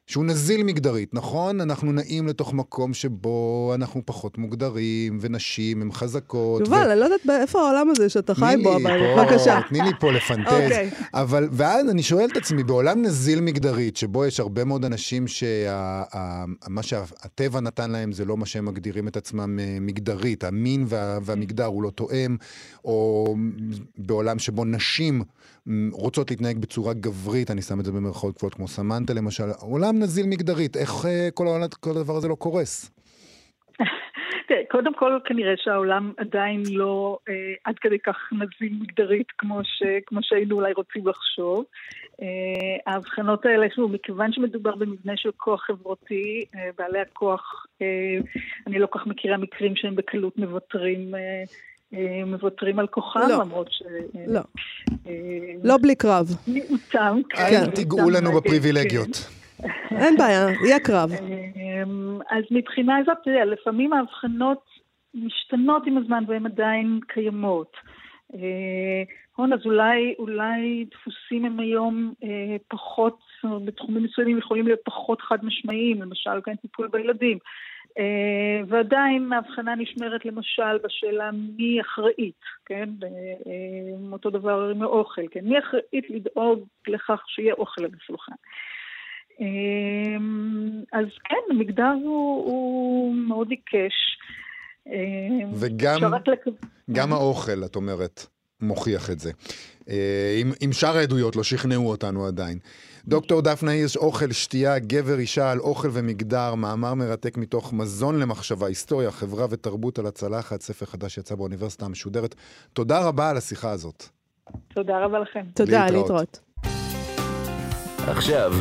שהוא נזיל מגדרית, נכון? אנחנו נעים לתוך מקום שבו אנחנו פחות מוגדרים, ונשים הן חזקות. יובל, אני לא יודעת איפה העולם הזה שאתה חי בו, אבל בבקשה. תני לי פה לפנטז. אוקיי. אבל, ואז אני שואל את עצמי, בעולם נזיל מגדרית, שבו יש הרבה מאוד אנשים שמה שהטבע נתן להם זה לא מה שהם מגדירים את עצמם אה, מגדרית, המין וה, והמגדר הוא לא תואם, או בעולם שבו נשים רוצות להתנהג בצורה גברית, אני שם את זה במרכאות כפולות כמו סמנטה למשל, עולם נזיל מגדרית, איך אה, כל, העולם, כל הדבר הזה לא קורס? תראה, קודם כל כנראה שהעולם עדיין לא אה, עד כדי כך נזיל מגדרית כמו, ש, כמו שהיינו אולי רוצים לחשוב. אה, ההבחנות האלה, שוב, מכיוון שמדובר במבנה של כוח חברתי, אה, בעלי הכוח, אה, אני לא כל כך מכירה מקרים שהם בקלות מוותרים. אה, אה, מוותרים על כוחם, לא. למרות ש... אה, לא, אה, לא בלי קרב. מיעוטם. אל כן, תיגעו לנו בפריבילגיות. אין בעיה, יהיה קרב. אמ, אז מבחינה זאת, יודע, לפעמים ההבחנות משתנות עם הזמן והן עדיין קיימות. אה, נכון, אז אולי, אולי דפוסים הם היום אה, פחות, בתחומים מסוימים יכולים להיות פחות חד משמעיים, למשל כאן טיפול בילדים. אה, ועדיין ההבחנה נשמרת למשל בשאלה מי אחראית, כן? אה, אותו דבר עם האוכל, כן? מי אחראית לדאוג לכך שיהיה אוכל על השולחן. אמ, אז כן, המגדר הוא, הוא מאוד עיקש. אמ, וגם- גם האוכל, את אומרת, מוכיח את זה. אה, אם, אם שאר העדויות לא שכנעו אותנו עדיין. דוקטור דפנה הירש, אוכל, שתייה, גבר, אישה על אוכל ומגדר, מאמר מרתק מתוך מזון למחשבה, היסטוריה, חברה ותרבות על הצלחת, ספר חדש שיצא באוניברסיטה המשודרת. תודה רבה על השיחה הזאת. תודה רבה לכם. תודה, להתראות. להתראות. עכשיו,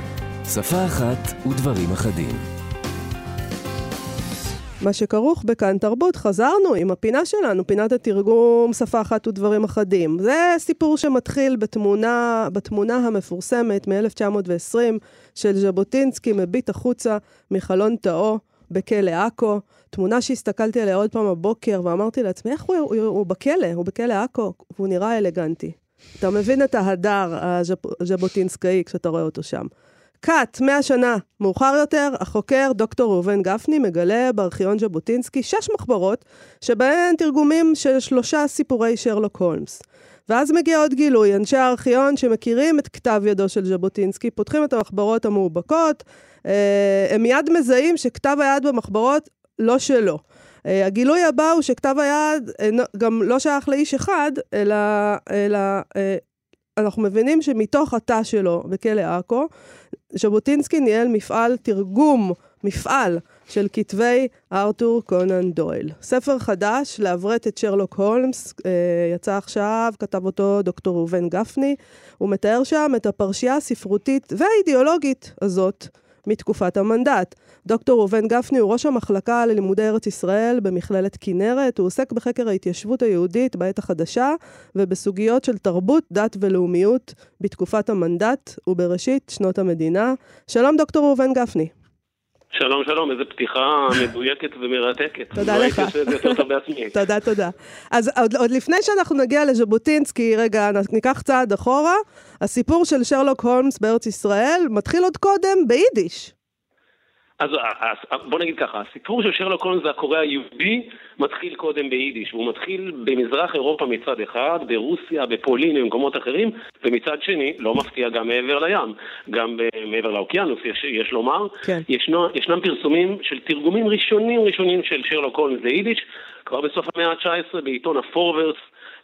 שפה אחת ודברים אחדים. מה שכרוך בכאן תרבות, חזרנו עם הפינה שלנו, פינת התרגום שפה אחת ודברים אחדים. זה סיפור שמתחיל בתמונה, בתמונה המפורסמת מ-1920 של ז'בוטינסקי מביט החוצה מחלון תאו בכלא עכו. תמונה שהסתכלתי עליה עוד פעם הבוקר ואמרתי לעצמי, איך הוא, הוא, הוא בכלא? הוא בכלא עכו, והוא נראה אלגנטי. אתה מבין את ההדר הז'בוטינסקאי כשאתה רואה אותו שם. קאט, מאה שנה מאוחר יותר, החוקר דוקטור ראובן גפני מגלה בארכיון ז'בוטינסקי שש מחברות, שבהן תרגומים של שלושה סיפורי שרלוק הולמס. ואז מגיע עוד גילוי, אנשי הארכיון שמכירים את כתב ידו של ז'בוטינסקי, פותחים את המחברות המאובקות, אה, הם מיד מזהים שכתב היד במחברות לא שלו. אה, הגילוי הבא הוא שכתב היד גם לא שייך לאיש אחד, אלא, אלא אה, אנחנו מבינים שמתוך התא שלו בכלא עכו, ז'בוטינסקי ניהל מפעל תרגום, מפעל של כתבי ארתור קונן דויל. ספר חדש לעברת את שרלוק הולמס, אה, יצא עכשיו, כתב אותו דוקטור ראובן גפני. הוא מתאר שם את הפרשייה הספרותית והאידיאולוגית הזאת מתקופת המנדט. דוקטור ראובן גפני הוא ראש המחלקה ללימודי ארץ ישראל במכללת כנרת. הוא עוסק בחקר ההתיישבות היהודית בעת החדשה ובסוגיות של תרבות, דת ולאומיות בתקופת המנדט ובראשית שנות המדינה. שלום דוקטור ראובן גפני. שלום, שלום, איזה פתיחה מדויקת ומרתקת. תודה לא לך. הייתי עושה את זה יותר טוב בעצמי. (laughs) תודה, תודה. אז עוד, עוד לפני שאנחנו נגיע לז'בוטינסקי, רגע, ניקח צעד אחורה. הסיפור של שרלוק הולמס בארץ ישראל מתחיל עוד קודם ביידיש. אז אה, אה, בוא נגיד ככה, הסיפור של שרלוק הולמס והקורא היהודי מתחיל קודם ביידיש, והוא מתחיל במזרח אירופה מצד אחד, ברוסיה, בפולין ובמקומות אחרים, ומצד שני, לא מפתיע גם מעבר לים, גם ב- מעבר לאוקיינוס, יש, יש לומר, כן. ישנו, ישנם פרסומים של תרגומים ראשונים ראשונים של שרלוק הולמס ליידיש, כבר בסוף המאה ה-19 בעיתון הפורברס,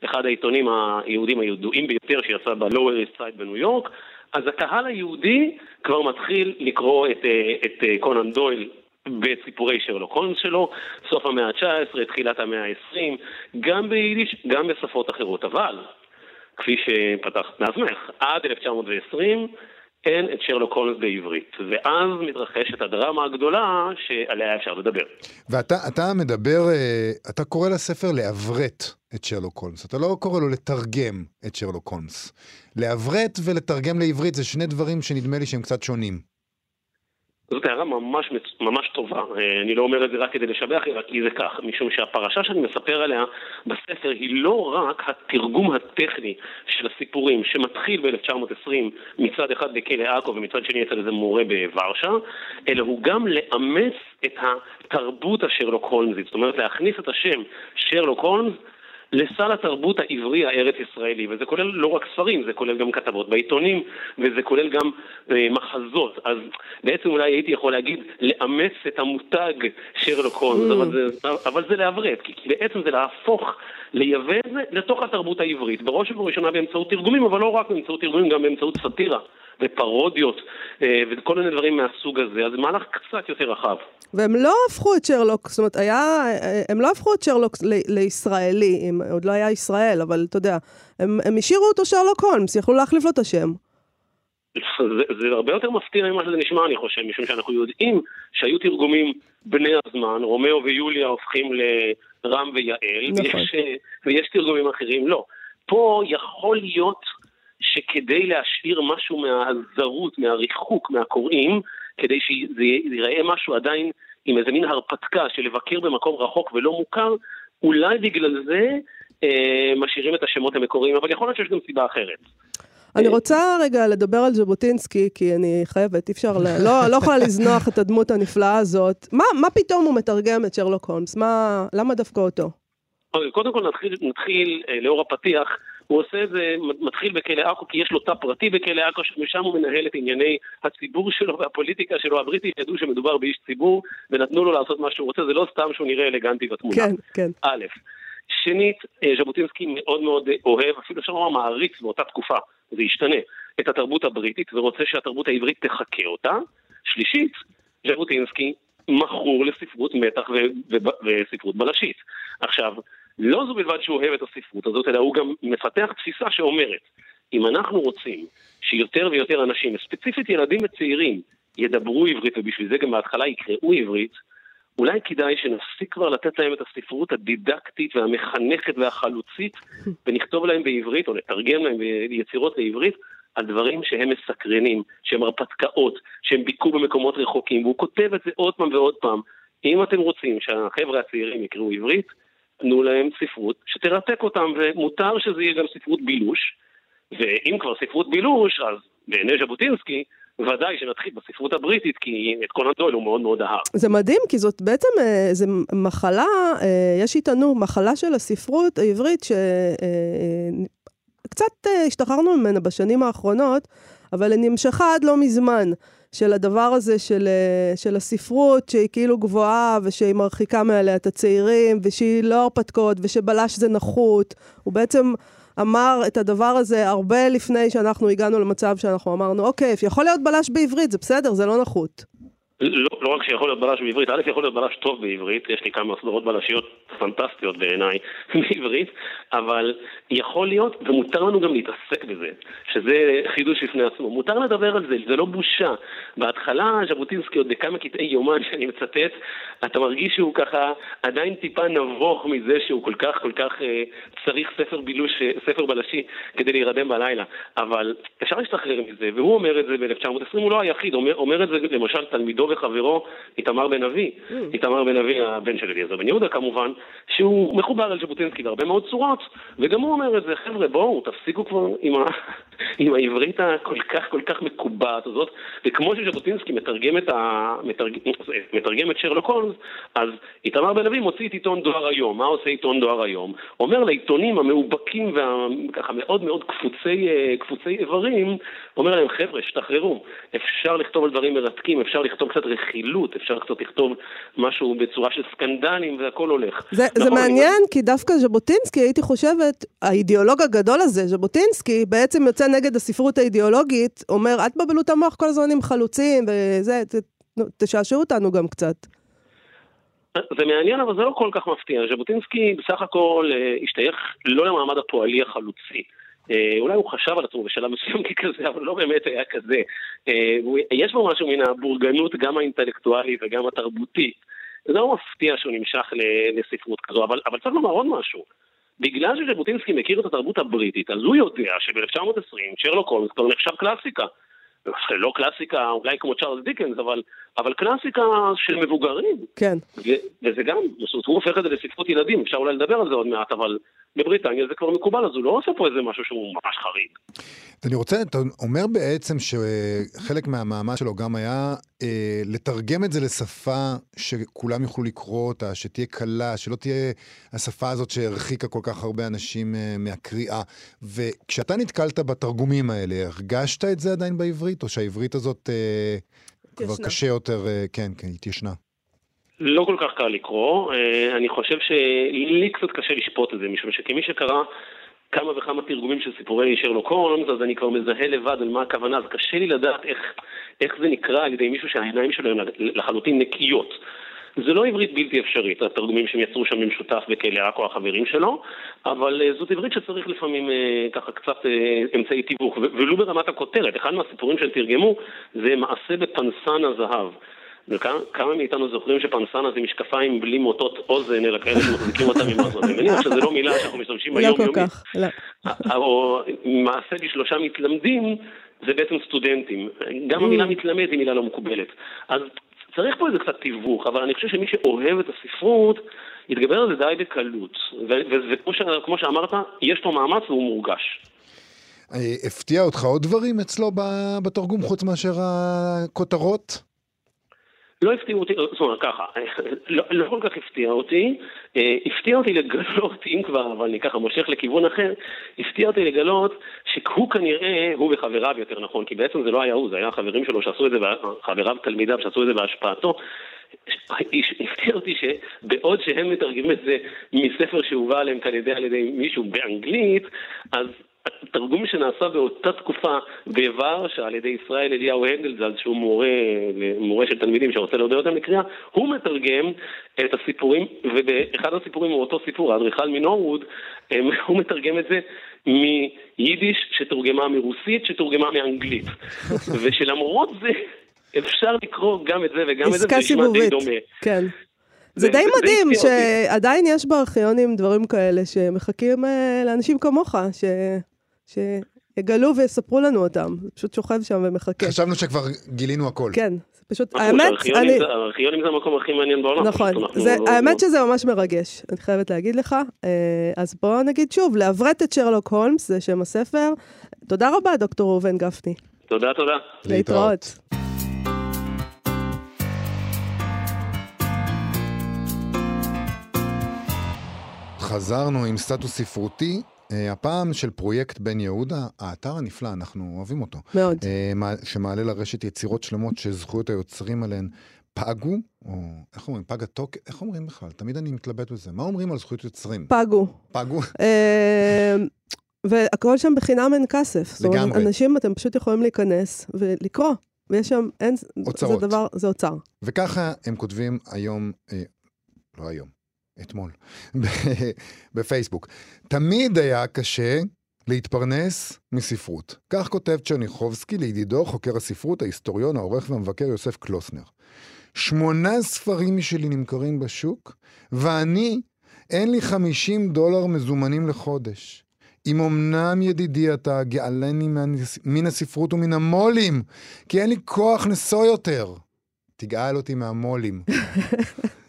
אחד העיתונים היהודים הידועים ביותר שיצא ב-Lower East Side בניו יורק, אז הקהל היהודי כבר מתחיל לקרוא את, אה, את אה, קונן דויל בסיפורי שרלוק הולמס שלו, סוף המאה ה-19, תחילת המאה ה-20, גם ביידיש, גם בשפות אחרות. אבל, כפי שפתחת מעצמך, עד 1920 אין את שרלוק הולמס בעברית, ואז מתרחשת הדרמה הגדולה שעליה אפשר לדבר. ואתה אתה מדבר, אה, אתה קורא לספר לעברת את שרלוק הולמס. אתה לא קורא לו לתרגם את שרלוק הולמס. לעברת ולתרגם לעברית זה שני דברים שנדמה לי שהם קצת שונים. זאת הערה ממש, ממש טובה. אה, אני לא אומר את זה רק כדי לשבח, אלא כי זה כך. משום שהפרשה שאני מספר עליה בספר היא לא רק התרגום הטכני של הסיפורים שמתחיל ב-1920 מצד אחד בכלא עכו ומצד שני אצל איזה מורה בוורשה, אלא הוא גם לאמץ את התרבות השרלוק הולמזית. זאת אומרת, להכניס את השם שרלוק הולמס לסל התרבות העברי הארץ ישראלי, וזה כולל לא רק ספרים, זה כולל גם כתבות בעיתונים, וזה כולל גם אה, מחזות. אז בעצם אולי הייתי יכול להגיד, לאמץ את המותג שרלוק הולמס, אבל, זה, אבל זה לעברת, כי, כי בעצם זה להפוך, לייבא את זה לתוך התרבות העברית, בראש ובראשונה באמצעות תרגומים, אבל לא רק באמצעות תרגומים, גם באמצעות סאטירה. ופרודיות אה, וכל מיני דברים מהסוג הזה, אז זה מהלך קצת יותר רחב. והם לא הפכו את שרלוק, זאת אומרת, היה, הם לא הפכו את שרלוק לישראלי, עוד לא היה ישראל, אבל אתה יודע, הם, הם השאירו אותו שרלוק הולמס, יכלו להחליף לו את השם. זה, זה הרבה יותר מפתיע ממה שזה נשמע, אני חושב, משום שאנחנו יודעים שהיו תרגומים בני הזמן, רומאו ויוליה הופכים לרם ויעל, נכון. ויש, אה, ויש תרגומים אחרים, לא. פה יכול להיות שכדי להשאיר משהו מהזרות, מהריחוק, מהקוראים, כדי שזה ייראה משהו עדיין עם איזה מין הרפתקה של לבקר במקום רחוק ולא מוכר, אולי בגלל זה אה, משאירים את השמות המקוריים, אבל יכול להיות שיש גם סיבה אחרת. אני רוצה רגע לדבר על ז'בוטינסקי, כי אני חייבת, אי אפשר, ל- לא, לא יכולה לזנוח את הדמות הנפלאה הזאת. מה, מה פתאום הוא מתרגם את שרלוק הולמס? מה, למה דווקא אותו? אוקיי, קודם כל נתחיל, נתחיל אה, לאור הפתיח, הוא עושה את זה, מתחיל בכלא עכו כי יש לו תא פרטי בכלא עכו, שמשם הוא מנהל את ענייני הציבור שלו והפוליטיקה שלו. הבריטים ידעו שמדובר באיש ציבור, ונתנו לו לעשות מה שהוא רוצה, זה לא סתם שהוא נראה אלגנטי בתמונה. כן, כן. א', שנית, אה, ז'בוטינסקי מאוד מאוד אה, אוהב, אפילו אפשר לומר מעריץ באותה תקופה, זה ישתנה, את התרבות הבריטית, ורוצה שהתרבות העברית תחקה אותה. שלישית, ז'בוטינסקי מכור לספרות מתח ו- ו- וספרות בלשית. עכשיו, לא זו בלבד שהוא אוהב את הספרות הזאת, אלא הוא גם מפתח תפיסה שאומרת, אם אנחנו רוצים שיותר ויותר אנשים, ספציפית ילדים וצעירים, ידברו עברית, ובשביל זה גם בהתחלה יקראו עברית, אולי כדאי שנפסיק כבר לתת להם את הספרות הדידקטית והמחנכת והחלוצית, (laughs) ונכתוב להם בעברית, או לתרגם להם יצירות לעברית, על דברים שהם מסקרנים, שהם הרפתקאות, שהם ביקרו במקומות רחוקים, והוא כותב את זה עוד פעם ועוד פעם. אם אתם רוצים שהחבר'ה הצעירים יקראו עברית, תנו להם ספרות שתרתק אותם, ומותר שזה יהיה גם ספרות בילוש, ואם כבר ספרות בילוש, אז בעיני ז'בוטינסקי, ודאי שנתחיל בספרות הבריטית, כי את קונן דויל הוא מאוד מאוד אהב. זה מדהים, כי זאת בעצם, אה, זה מחלה, אה, יש איתנו מחלה של הספרות העברית, שקצת השתחררנו ממנה בשנים האחרונות, אבל היא נמשכה עד לא מזמן. של הדבר הזה של, אה, של הספרות, שהיא כאילו גבוהה, ושהיא מרחיקה מעליה את הצעירים, ושהיא לא הרפתקות, ושבלש זה נחות. הוא בעצם אמר את הדבר הזה הרבה לפני שאנחנו הגענו למצב שאנחנו אמרנו, אוקיי, יכול להיות בלש בעברית, זה בסדר, זה לא נחות. לא, לא רק שיכול להיות בלש בעברית, א' יכול להיות בלש טוב בעברית, יש לי כמה סדרות בלשיות פנטסטיות בעיניי (laughs) בעברית, אבל יכול להיות, ומותר לנו גם להתעסק בזה, שזה חידוש בפני עצמו. מותר לדבר על זה, זה לא בושה. בהתחלה ז'בוטינסקי עוד בכמה קטעי יומן שאני מצטט, אתה מרגיש שהוא ככה עדיין טיפה נבוך מזה שהוא כל כך כל כך אה, צריך ספר בילוש, אה, ספר בלשי כדי להירדם בלילה, אבל אפשר להשתחרר מזה, והוא אומר את זה ב-1920, הוא לא היחיד, אומר, אומר את זה למשל תלמידו וחברו, איתמר בן אבי, mm. איתמר בן אבי, הבן של אליעזר בן יהודה כמובן, שהוא מחובר על ז'בוטינסקי בהרבה מאוד צורות, וגם הוא אומר את זה, חבר'ה, בואו, תפסיקו כבר עם, ה... (laughs) עם העברית הכל כך כל כך מקובעת הזאת, וכמו שז'בוטינסקי מתרגם את, ה... מתרג... מתרגם את שרלוק הולמס, אז איתמר בן אבי מוציא את עיתון דואר היום. מה עושה עיתון דואר היום? אומר לעיתונים המאובקים וככה מאוד מאוד קפוצי, אה, קפוצי איברים, אומר להם, חבר'ה, שתחררו, אפשר לכתוב על דברים מרתקים, אפשר לכתוב קצת רכילות, אפשר קצת לכתוב משהו בצורה של סקנדלים והכל הולך. זה, נכון, זה מעניין, אני... כי דווקא ז'בוטינסקי, הייתי חושבת, האידיאולוג הגדול הזה, ז'בוטינסקי, בעצם יוצא נגד הספרות האידיאולוגית, אומר, אל תבלבלו את המוח כל הזמן עם חלוצים וזה, ת, תשעשעו אותנו גם קצת. זה מעניין, אבל זה לא כל כך מפתיע. ז'בוטינסקי בסך הכל אה, השתייך לא למעמד הפועלי החלוצי. אה, אולי הוא חשב על עצמו בשלב מסוים (laughs) ככזה, אבל לא באמת היה כזה. אה, יש בו משהו מן הבורגנות, גם האינטלקטואלית וגם התרבותית. זה לא מפתיע שהוא נמשך לספרות כזו, אבל, אבל צריך לומר עוד משהו. בגלל שז'בוטינסקי מכיר את התרבות הבריטית, אז הוא יודע שב-1920 שרלוק הולמס כבר נחשב קלאסיקה. לא קלאסיקה אולי כמו צ'ארלס דיקנס, אבל, אבל קלאסיקה של מבוגרים. כן. ו, וזה גם, זאת אומרת, הוא הופך את זה לספרות ילדים, אפשר אולי לדבר על זה עוד מעט, אבל בבריטניה זה כבר מקובל, אז הוא לא עושה פה איזה משהו שהוא ממש חריג. אני רוצה, אתה אומר בעצם שחלק מהמאמץ שלו גם היה אה, לתרגם את זה לשפה שכולם יוכלו לקרוא אותה, שתהיה קלה, שלא תהיה השפה הזאת שהרחיקה כל כך הרבה אנשים אה, מהקריאה. וכשאתה נתקלת בתרגומים האלה, הרגשת את זה עדיין בעברית, או שהעברית הזאת אה, כבר קשה יותר, אה, כן, כן, התיישנה? לא כל כך קל לקרוא, אה, אני חושב שלי קצת קשה לשפוט את זה, משום שכמי שקרא כמה וכמה תרגומים של סיפורי שרלוק הולמס, אז אני כבר מזהה לבד על מה הכוונה, אז קשה לי לדעת איך, איך זה נקרא על ידי מישהו שהעיניים שלו הן לחלוטין נקיות. זה לא עברית בלתי אפשרית, התרגומים שהם יצרו שם במשותף בכלא עכו החברים שלו, אבל uh, זאת עברית שצריך לפעמים uh, ככה קצת uh, אמצעי תיווך, ולו ברמת הכותרת, אחד מהסיפורים שהם תרגמו זה מעשה בפנסן הזהב. וכמה מאיתנו זוכרים שפנסנה זה משקפיים בלי מוטות אוזן, אלא כאלה שמחזיקים אותם עם אוזן. אני מניח שזו לא מילה שאנחנו משתמשים היום יומית. לא כל כך, לא. או מעשה בשלושה מתלמדים, זה בעצם סטודנטים. גם המילה mm. מתלמד היא מילה לא מקובלת. אז צריך פה איזה קצת תיווך, אבל אני חושב שמי שאוהב את הספרות, יתגבר על זה די בקלות. וכמו שאמרת, יש פה מאמץ והוא מורגש. אה, הפתיע אותך עוד דברים אצלו בתרגום חוץ מאשר הכותרות? לא הפתיע אותי, זאת אומרת ככה, (laughs) לא, לא כל כך הפתיע אותי, אה, הפתיע אותי לגלות, אם כבר, אבל אני ככה מושך לכיוון אחר, הפתיע אותי לגלות שהוא כנראה, הוא וחבריו יותר נכון, כי בעצם זה לא היה הוא, זה היה החברים שלו שעשו את זה, חבריו תלמידיו שעשו את זה בהשפעתו. הפתיע אותי שבעוד שהם מתרגמים את זה מספר שהובא עליהם כנראה על ידי מישהו באנגלית, אז תרגום שנעשה באותה תקופה בוורשה על ידי ישראל אליהו הנדלזל, שהוא מורה, מורה של תלמידים שרוצה לעודד אותם לקריאה, הוא מתרגם את הסיפורים, ובאחד הסיפורים הוא אותו סיפור, האדריכל מנורwood, (laughs) הוא מתרגם את זה מיידיש שתורגמה מרוסית, שתורגמה מאנגלית. (laughs) ושלמרות זה, אפשר לקרוא גם את זה וגם את זה, זה נשמע די דומה. כן. זה די מדהים שעדיין יש בארכיונים דברים כאלה שמחכים אה, לאנשים כמוך, ש... שיגלו ויספרו לנו אותם. זה פשוט שוכב שם ומחכה. חשבנו שכבר גילינו הכל. כן, זה פשוט, האמת, אני... הארכיונים זה המקום הכי מעניין בעולם. נכון, זה, לא, האמת לא... שזה ממש מרגש, אני חייבת להגיד לך. אה, אז בואו נגיד שוב, לעברת את שרלוק הולמס, זה שם הספר. תודה רבה, דוקטור ראובן גפני. תודה, תודה. להתראות. חזרנו עם סטטוס ספרותי, הפעם של פרויקט בן יהודה, האתר הנפלא, אנחנו אוהבים אותו. מאוד. Uh, שמעלה לרשת יצירות שלמות שזכויות היוצרים עליהן פגו, או איך אומרים, פג התוק, איך אומרים בכלל? תמיד אני מתלבט בזה. מה אומרים על זכויות יוצרים? פגו. פגו? Uh, והכל שם בחינם אין כסף. לגמרי. אנשים, אתם פשוט יכולים להיכנס ולקרוא. ויש שם, אין, הוצאות. זה דבר, זה אוצר. וככה הם כותבים היום, אה, לא היום, אתמול, (laughs) בפייסבוק. תמיד היה קשה להתפרנס מספרות. כך כותב צ'רניחובסקי לידידו, חוקר הספרות, ההיסטוריון, העורך והמבקר יוסף קלוסנר. שמונה ספרים משלי נמכרים בשוק, ואני, אין לי 50 דולר מזומנים לחודש. אם אמנם ידידי אתה גאלני מן הספרות ומן המו"לים, כי אין לי כוח נשוא יותר. תגאל אותי מהמו"לים. (laughs)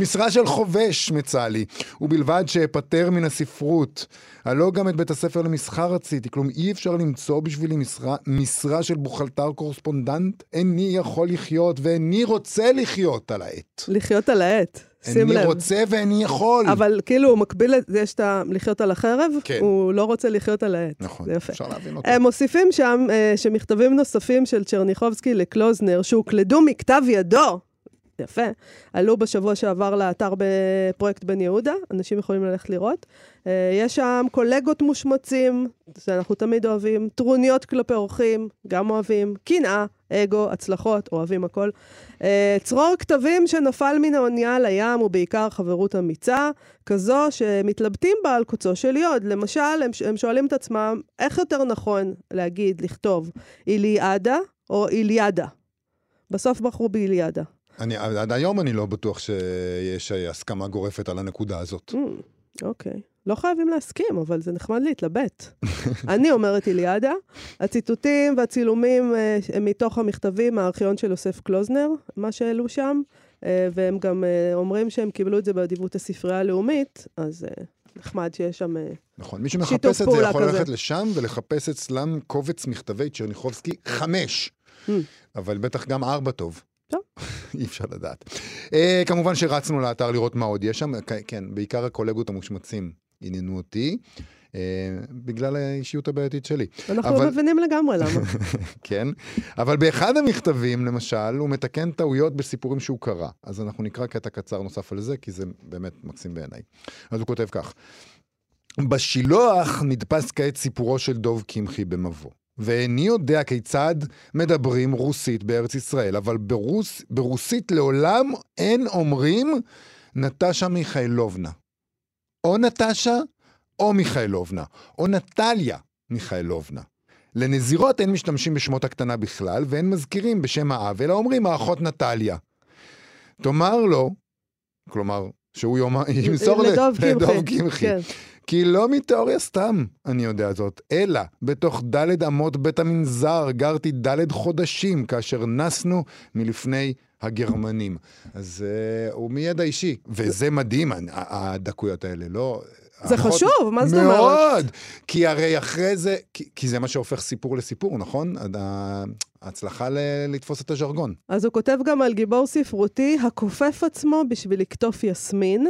משרה של חובש מצא לי, ובלבד שאפטר מן הספרות. הלא גם את בית הספר למסחר רציתי, כלום אי אפשר למצוא בשבילי משרה, משרה של בוכלתר קורספונדנט? איני יכול לחיות ואיני רוצה לחיות על העט. לחיות על העט, שים איני לב. רוצה ואיני יכול. אבל כאילו, הוא מקביל, יש את ה... לחיות על החרב, כן. הוא לא רוצה לחיות על העט. נכון, זה יפה. אפשר להבין אותו. הם מוסיפים שם אה, שמכתבים נוספים של צ'רניחובסקי לקלוזנר, שהוקלדו מכתב ידו, יפה, עלו בשבוע שעבר לאתר בפרויקט בן יהודה, אנשים יכולים ללכת לראות. אה, יש שם קולגות מושמצים, שאנחנו תמיד אוהבים, טרוניות כלפי אורחים, גם אוהבים, קנאה, אגו, הצלחות, אוהבים הכל. אה, צרור כתבים שנפל מן האונייה לים, ובעיקר חברות אמיצה, כזו שמתלבטים בה על קוצו של יוד. למשל, הם, הם שואלים את עצמם, איך יותר נכון להגיד, לכתוב, איליאדה או איליאדה? בסוף בחרו באיליאדה. אני, עד היום אני לא בטוח שיש הסכמה גורפת על הנקודה הזאת. Mm, אוקיי. לא חייבים להסכים, אבל זה נחמד להתלבט. (laughs) אני אומרת איליאדה. הציטוטים והצילומים אה, הם מתוך המכתבים מהארכיון של יוסף קלוזנר, מה שהעלו שם, אה, והם גם אה, אומרים שהם קיבלו את זה באדיבות הספרייה הלאומית, אז נחמד שיש שם... נכון, מי שמחפש את זה יכול כזה. ללכת לשם ולחפש אצלם קובץ מכתבי צ'רניחובסקי חמש. Hmm. אבל בטח גם ארבע טוב. (laughs) אי אפשר לדעת. אה, כמובן שרצנו לאתר לראות מה עוד יש שם, כן, בעיקר הקולגות המושמצים עניינו אותי, אה, בגלל האישיות הבעייתית שלי. אנחנו אבל- מבינים לגמרי למה. (laughs) כן, אבל באחד המכתבים, למשל, הוא מתקן טעויות בסיפורים שהוא קרא. אז אנחנו נקרא קטע קצר נוסף על זה, כי זה באמת מקסים בעיניי. אז הוא כותב כך: בשילוח נדפס כעת סיפורו של דוב קמחי במבוא. ואיני יודע כיצד מדברים רוסית בארץ ישראל, אבל ברוס, ברוסית לעולם אין אומרים נטשה מיכאלובנה. או נטשה או מיכאלובנה, או נטליה מיכאלובנה. לנזירות אין משתמשים בשמות הקטנה בכלל, ואין מזכירים בשם האב, אלא אומרים האחות נטליה. תאמר לו, כלומר, שהוא יאמר, ימסור. לדוב קמחי. כן. כי לא מתיאוריה סתם אני יודע זאת, אלא בתוך דלת אמות בית המנזר גרתי דלת חודשים כאשר נסנו מלפני הגרמנים. אז uh, הוא מידע אישי, וזה מדהים, הדקויות האלה, לא... זה חשוב, מה זאת אומרת? מאוד! כי הרי אחרי זה, כי, כי זה מה שהופך סיפור לסיפור, נכון? ההצלחה ל- לתפוס את הז'רגון. אז הוא כותב גם על גיבור ספרותי הכופף עצמו בשביל לקטוף יסמין.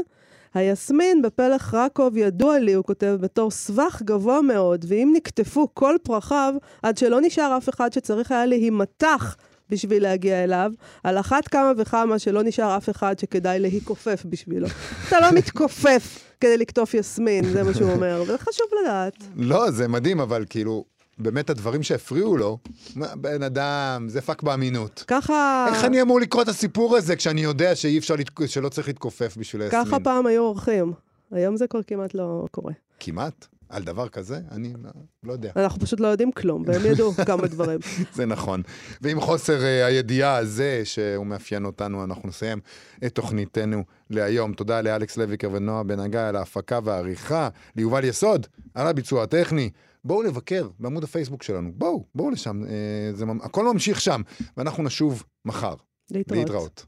היסמין בפלח רקוב ידוע לי, הוא כותב, בתור סבך גבוה מאוד, ואם נקטפו כל פרחיו, עד שלא נשאר אף אחד שצריך היה להימתח בשביל להגיע אליו, על אחת כמה וכמה שלא נשאר אף אחד שכדאי להתכופף בשבילו. (laughs) אתה לא מתכופף כדי לקטוף יסמין, זה מה שהוא אומר, וזה חשוב לדעת. לא, זה מדהים, אבל כאילו, באמת הדברים שהפריעו לו, בן אדם, זה פאק באמינות. ככה... איך אני אמור לקרוא את הסיפור הזה כשאני יודע שאי אפשר, לתק- שלא צריך להתכופף בשביל היסמין? ככה פעם היו אורחים. היום זה כבר כמעט לא קורה. כמעט? על דבר כזה? אני לא, לא יודע. אנחנו פשוט לא יודעים כלום, והם ידעו (laughs) כמה דברים. זה נכון. ועם חוסר uh, הידיעה הזה, שהוא מאפיין אותנו, אנחנו נסיים את תוכניתנו להיום. תודה לאלכס לויקר ונועה בן הגיא על ההפקה והעריכה, ליובל יסוד על הביצוע הטכני. בואו לבקר בעמוד הפייסבוק שלנו, בואו, בואו לשם, אה, זה, ממ- הכל ממשיך שם, ואנחנו נשוב מחר. להתראות. להתראות.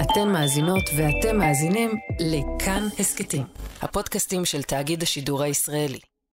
אתן מאזינות ואתם מאזינים לכאן הסכתים, הפודקאסטים של תאגיד השידור הישראלי.